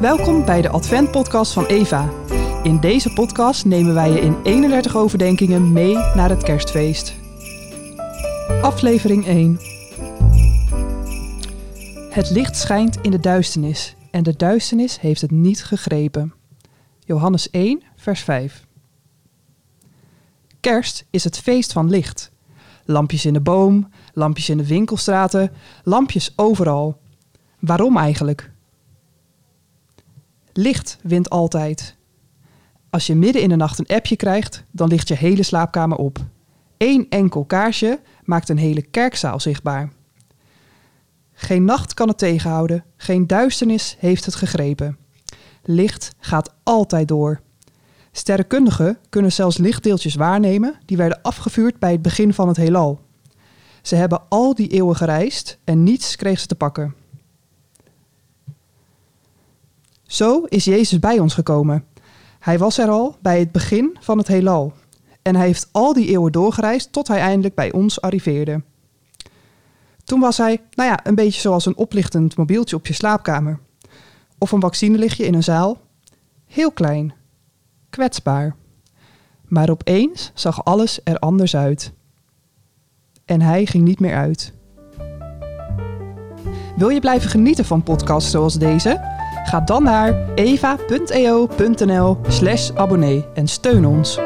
Welkom bij de Advent-podcast van Eva. In deze podcast nemen wij je in 31 overdenkingen mee naar het kerstfeest. Aflevering 1 Het licht schijnt in de duisternis en de duisternis heeft het niet gegrepen. Johannes 1, vers 5 Kerst is het feest van licht. Lampjes in de boom, lampjes in de winkelstraten, lampjes overal. Waarom eigenlijk? Licht wint altijd. Als je midden in de nacht een appje krijgt, dan ligt je hele slaapkamer op. Eén enkel kaarsje maakt een hele kerkzaal zichtbaar. Geen nacht kan het tegenhouden, geen duisternis heeft het gegrepen. Licht gaat altijd door. Sterrenkundigen kunnen zelfs lichtdeeltjes waarnemen die werden afgevuurd bij het begin van het heelal. Ze hebben al die eeuwen gereisd en niets kreeg ze te pakken. Zo is Jezus bij ons gekomen. Hij was er al bij het begin van het heelal. En hij heeft al die eeuwen doorgereisd tot hij eindelijk bij ons arriveerde. Toen was hij, nou ja, een beetje zoals een oplichtend mobieltje op je slaapkamer. Of een vaccinelichtje in een zaal. Heel klein. Kwetsbaar. Maar opeens zag alles er anders uit. En hij ging niet meer uit. Wil je blijven genieten van podcasts zoals deze? Ga dan naar eva.eo.nl slash abonnee en steun ons.